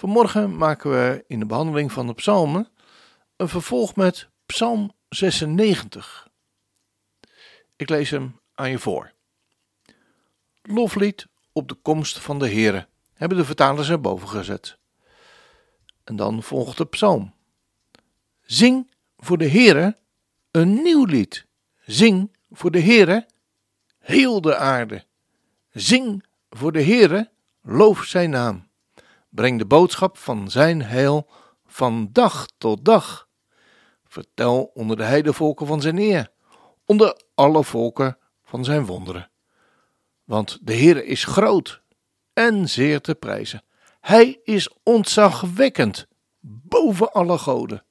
Vanmorgen maken we in de behandeling van de psalmen een vervolg met Psalm 96. Ik lees hem aan je voor. Loflied op de komst van de Heere, hebben de vertalers erboven gezet. En dan volgt de psalm. Zing voor de Heere een nieuw lied. Zing voor de Heere heel de aarde. Zing voor de Heere, loof zijn naam. Breng de boodschap van zijn heil van dag tot dag. Vertel onder de heidevolken van zijn eer, onder alle volken van zijn wonderen. Want de Heere is groot en zeer te prijzen. Hij is ontzagwekkend boven alle goden.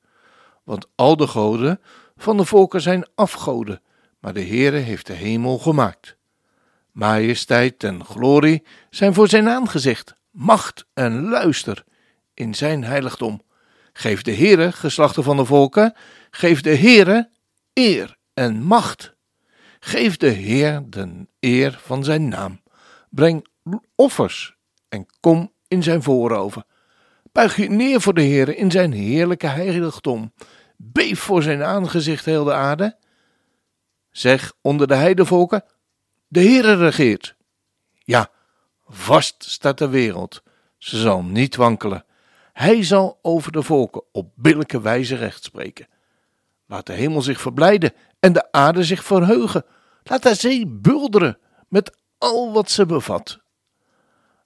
Want al de goden van de volken zijn afgoden, maar de Heere heeft de hemel gemaakt. Majesteit en glorie zijn voor zijn aangezicht, macht en luister in zijn heiligdom. Geef de Heere, geslachten van de volken, geef de Heere eer en macht. Geef de Heer de eer van zijn naam. Breng offers en kom in zijn vooroven. Buig je neer voor de Heere in zijn heerlijke heiligdom. Beef voor zijn aangezicht heel de aarde. Zeg onder de heidevolken, de Heere regeert. Ja, vast staat de wereld. Ze zal niet wankelen. Hij zal over de volken op billijke wijze recht spreken. Laat de hemel zich verblijden en de aarde zich verheugen. Laat de zee bulderen met al wat ze bevat.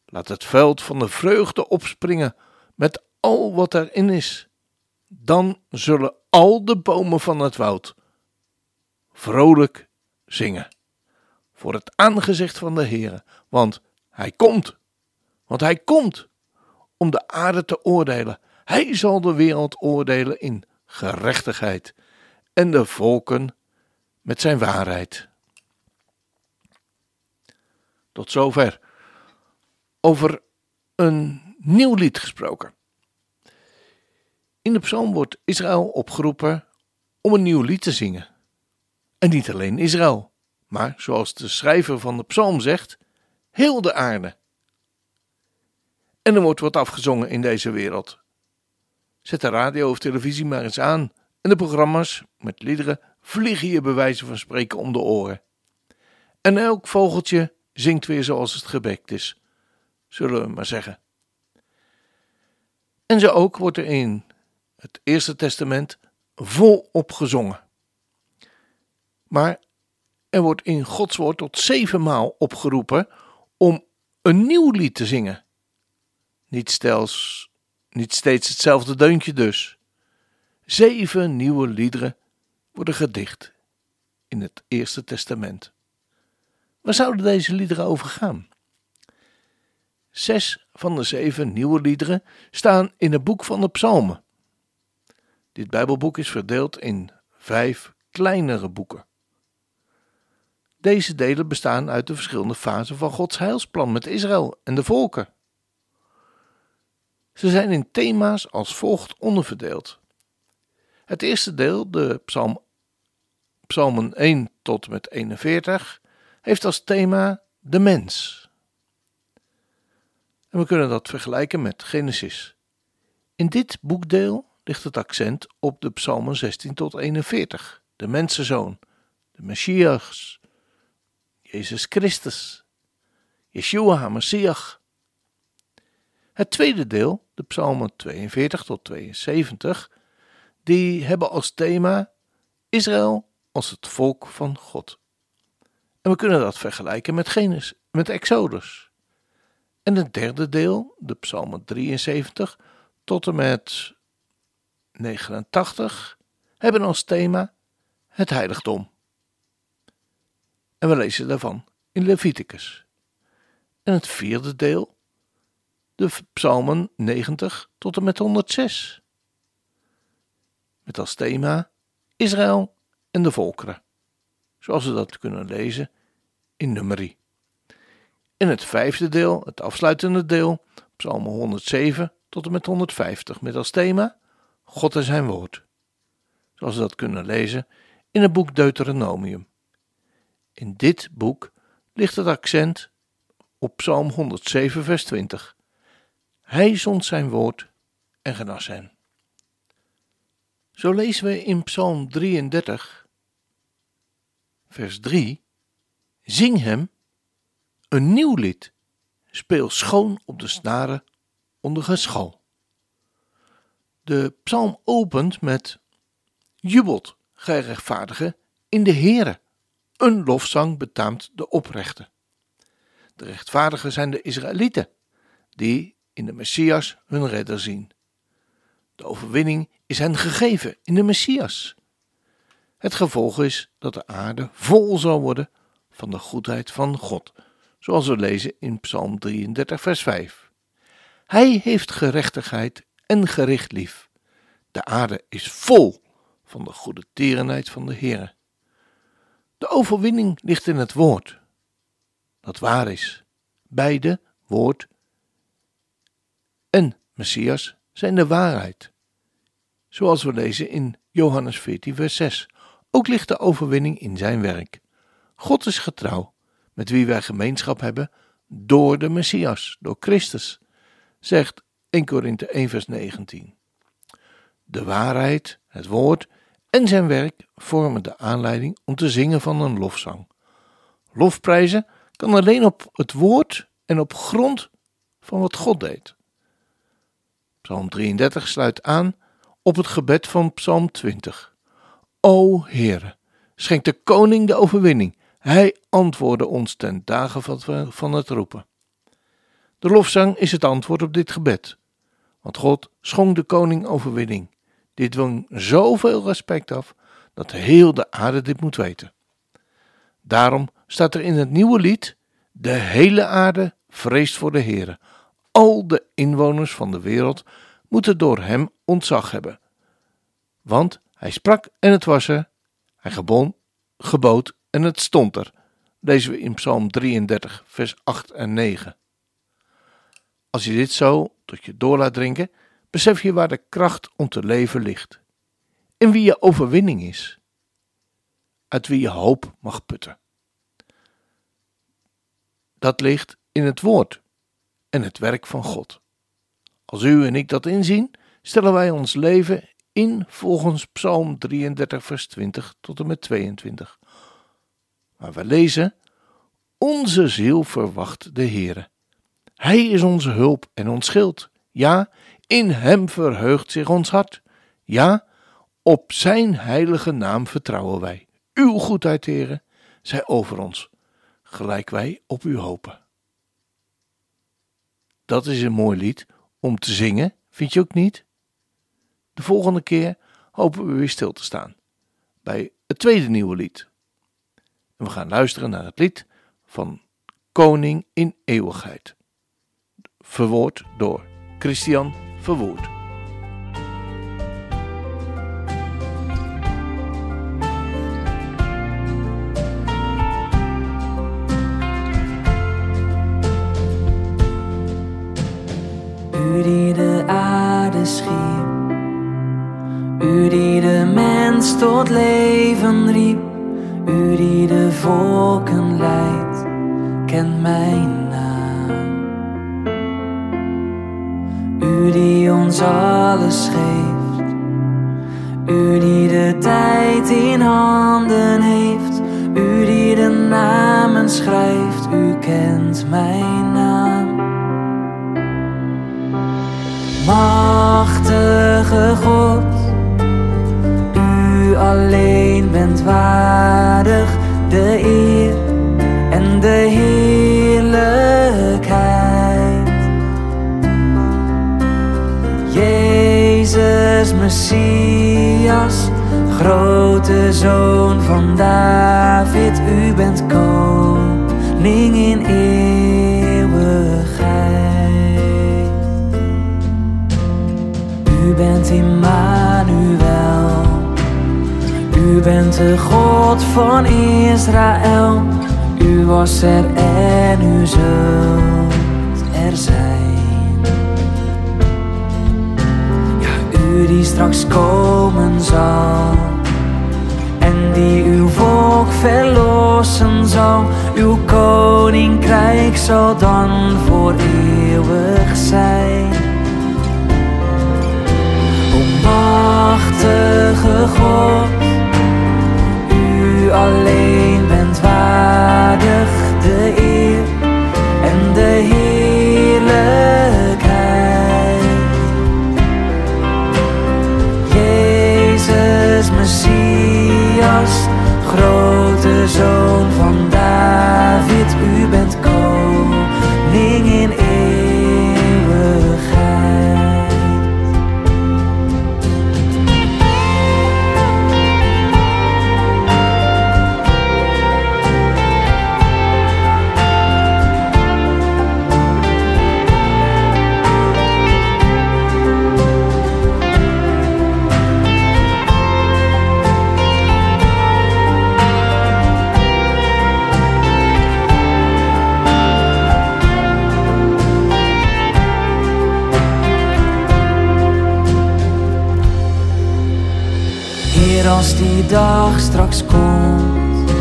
Laat het veld van de vreugde opspringen met al wat erin is. Dan zullen al de bomen van het woud vrolijk zingen voor het aangezicht van de Heere, want hij komt, want hij komt om de aarde te oordelen. Hij zal de wereld oordelen in gerechtigheid en de volken met zijn waarheid. Tot zover over een nieuw lied gesproken. In de psalm wordt Israël opgeroepen om een nieuw lied te zingen. En niet alleen Israël, maar zoals de schrijver van de psalm zegt, heel de aarde. En er wordt wat afgezongen in deze wereld. Zet de radio of televisie maar eens aan en de programma's met liederen vliegen je bij wijze van spreken om de oren. En elk vogeltje zingt weer zoals het gebekt is, zullen we maar zeggen. En zo ook wordt er in het Eerste Testament volop gezongen. Maar er wordt in Gods woord tot zevenmaal opgeroepen om een nieuw lied te zingen. Niet, stels, niet steeds hetzelfde deuntje dus. Zeven nieuwe liederen worden gedicht in het Eerste Testament. Waar zouden deze liederen over gaan? Zes van de zeven nieuwe liederen staan in het boek van de Psalmen. Dit Bijbelboek is verdeeld in vijf kleinere boeken. Deze delen bestaan uit de verschillende fasen van Gods heilsplan met Israël en de volken. Ze zijn in thema's als volgt onderverdeeld. Het eerste deel, de psalm, psalmen 1 tot met 41, heeft als thema de mens. En we kunnen dat vergelijken met Genesis. In dit boekdeel ligt het accent op de psalmen 16 tot 41, de mensenzoon, de Messias, Jezus Christus, Yeshua HaMashiach. Het tweede deel, de psalmen 42 tot 72, die hebben als thema Israël als het volk van God. En we kunnen dat vergelijken met Genesis, met Exodus. En het derde deel, de psalmen 73 tot en met 89, hebben als thema het heiligdom. En we lezen daarvan in Leviticus. En het vierde deel, de psalmen 90 tot en met 106. met als thema Israël en de volkeren, zoals we dat kunnen lezen in nummerie. In het vijfde deel, het afsluitende deel, Psalm 107 tot en met 150, met als thema God en zijn woord, zoals we dat kunnen lezen in het boek Deuteronomium. In dit boek ligt het accent op Psalm 107, vers 20. Hij zond zijn woord en genas hen. Zo lezen we in Psalm 33, vers 3: Zing hem een nieuw lied, speel schoon op de snaren onder geschal. De psalm opent met Jubelt, gij rechtvaardige, in de Heere. Een lofzang betaamt de oprechte. De rechtvaardigen zijn de Israëlieten, die in de Messias hun redder zien. De overwinning is hen gegeven in de Messias. Het gevolg is dat de aarde vol zal worden van de goedheid van God, zoals we lezen in Psalm 33, vers 5. Hij heeft gerechtigheid en gericht lief. De aarde is vol van de goede tierenheid van de Heere. De overwinning ligt in het woord, dat waar is. Beide, woord en Messias, zijn de waarheid. Zoals we lezen in Johannes 14, vers 6. Ook ligt de overwinning in zijn werk. God is getrouw, met wie wij gemeenschap hebben door de Messias, door Christus, zegt 1 Korinthe 1, vers 19. De waarheid, het woord en zijn werk vormen de aanleiding om te zingen van een lofzang. Lofprijzen kan alleen op het woord en op grond van wat God deed. Psalm 33 sluit aan op het gebed van Psalm 20. O Heere, schenk de koning de overwinning. Hij antwoordde ons ten dagen van het roepen. De lofzang is het antwoord op dit gebed, want God schonk de koning overwinning. Dit dwing zoveel respect af dat heel de aarde dit moet weten. Daarom staat er in het nieuwe lied: De hele aarde vreest voor de Heere. Al de inwoners van de wereld moeten door hem ontzag hebben. Want hij sprak en het was er, hij gebon, gebood en het stond er. Lezen we in Psalm 33, vers 8 en 9. Als je dit zo tot je door laat drinken, besef je waar de kracht om te leven ligt. In wie je overwinning is. Uit wie je hoop mag putten. Dat ligt in het woord en het werk van God. Als u en ik dat inzien, stellen wij ons leven in volgens Psalm 33, vers 20 tot en met 22. Maar we lezen: Onze ziel verwacht de Heere. Hij is onze hulp en ons schild. Ja, in hem verheugt zich ons hart. Ja, op zijn heilige naam vertrouwen wij. Uw goedheid, Heere, zij over ons, gelijk wij op u hopen. Dat is een mooi lied om te zingen, vind je ook niet? De volgende keer hopen we weer stil te staan bij het tweede nieuwe lied. En we gaan luisteren naar het lied van Koning in Eeuwigheid. Verwoord door Christian verwohnt. Alles geeft, U die de tijd in handen heeft, U die de namen schrijft, U kent mijn naam. Machtige God, U alleen bent waardig Messias, grote zoon van David, U bent koning in eeuwigheid. U bent Immanuel, bent de God van Israël. U was er en u zult er zijn. Die straks komen zal. En die uw volk verlossen zal. Uw koninkrijk zal dan voor eeuwig zijn. O machtige God, als die dag straks komt,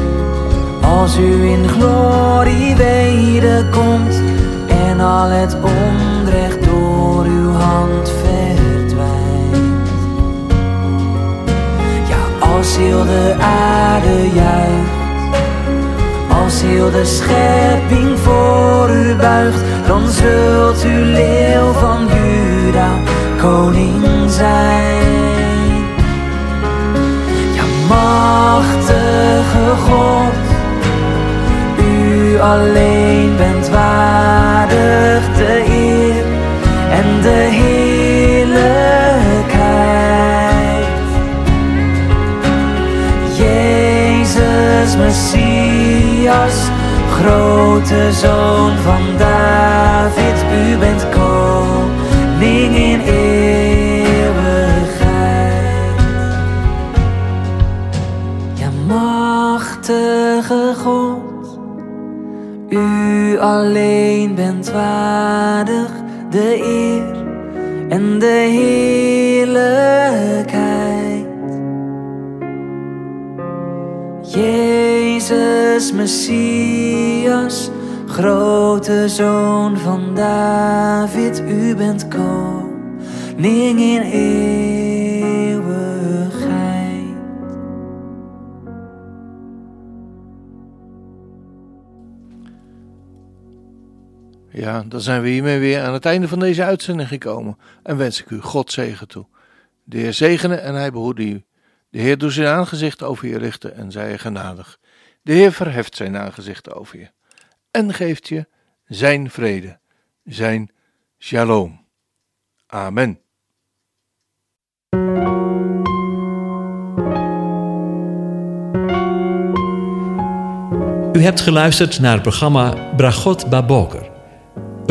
als u in glorie wederkomt en al het onrecht door uw hand verdwijnt. Ja, als heel de aarde juicht, als heel de schepping voor u buigt, dan zult u leeuw van Juda koning zijn. Machtige God, u alleen bent waardig de eer en de heerlijkheid. Jezus Messias, grote zoon van David, u bent koning in. De eer en de heerlijkheid. Jezus Messias, grote zoon van David, u bent koning in eeuwigheid. Ja, dan zijn we hiermee weer aan het einde van deze uitzending gekomen en wens ik u God zegen toe. De Heer zegene en hij behoede u. De Heer doet zijn aangezicht over je richten en zij je genadig. De Heer verheft zijn aangezicht over je en geeft je zijn vrede, zijn shalom. Amen. U hebt geluisterd naar het programma Bragot Baboker.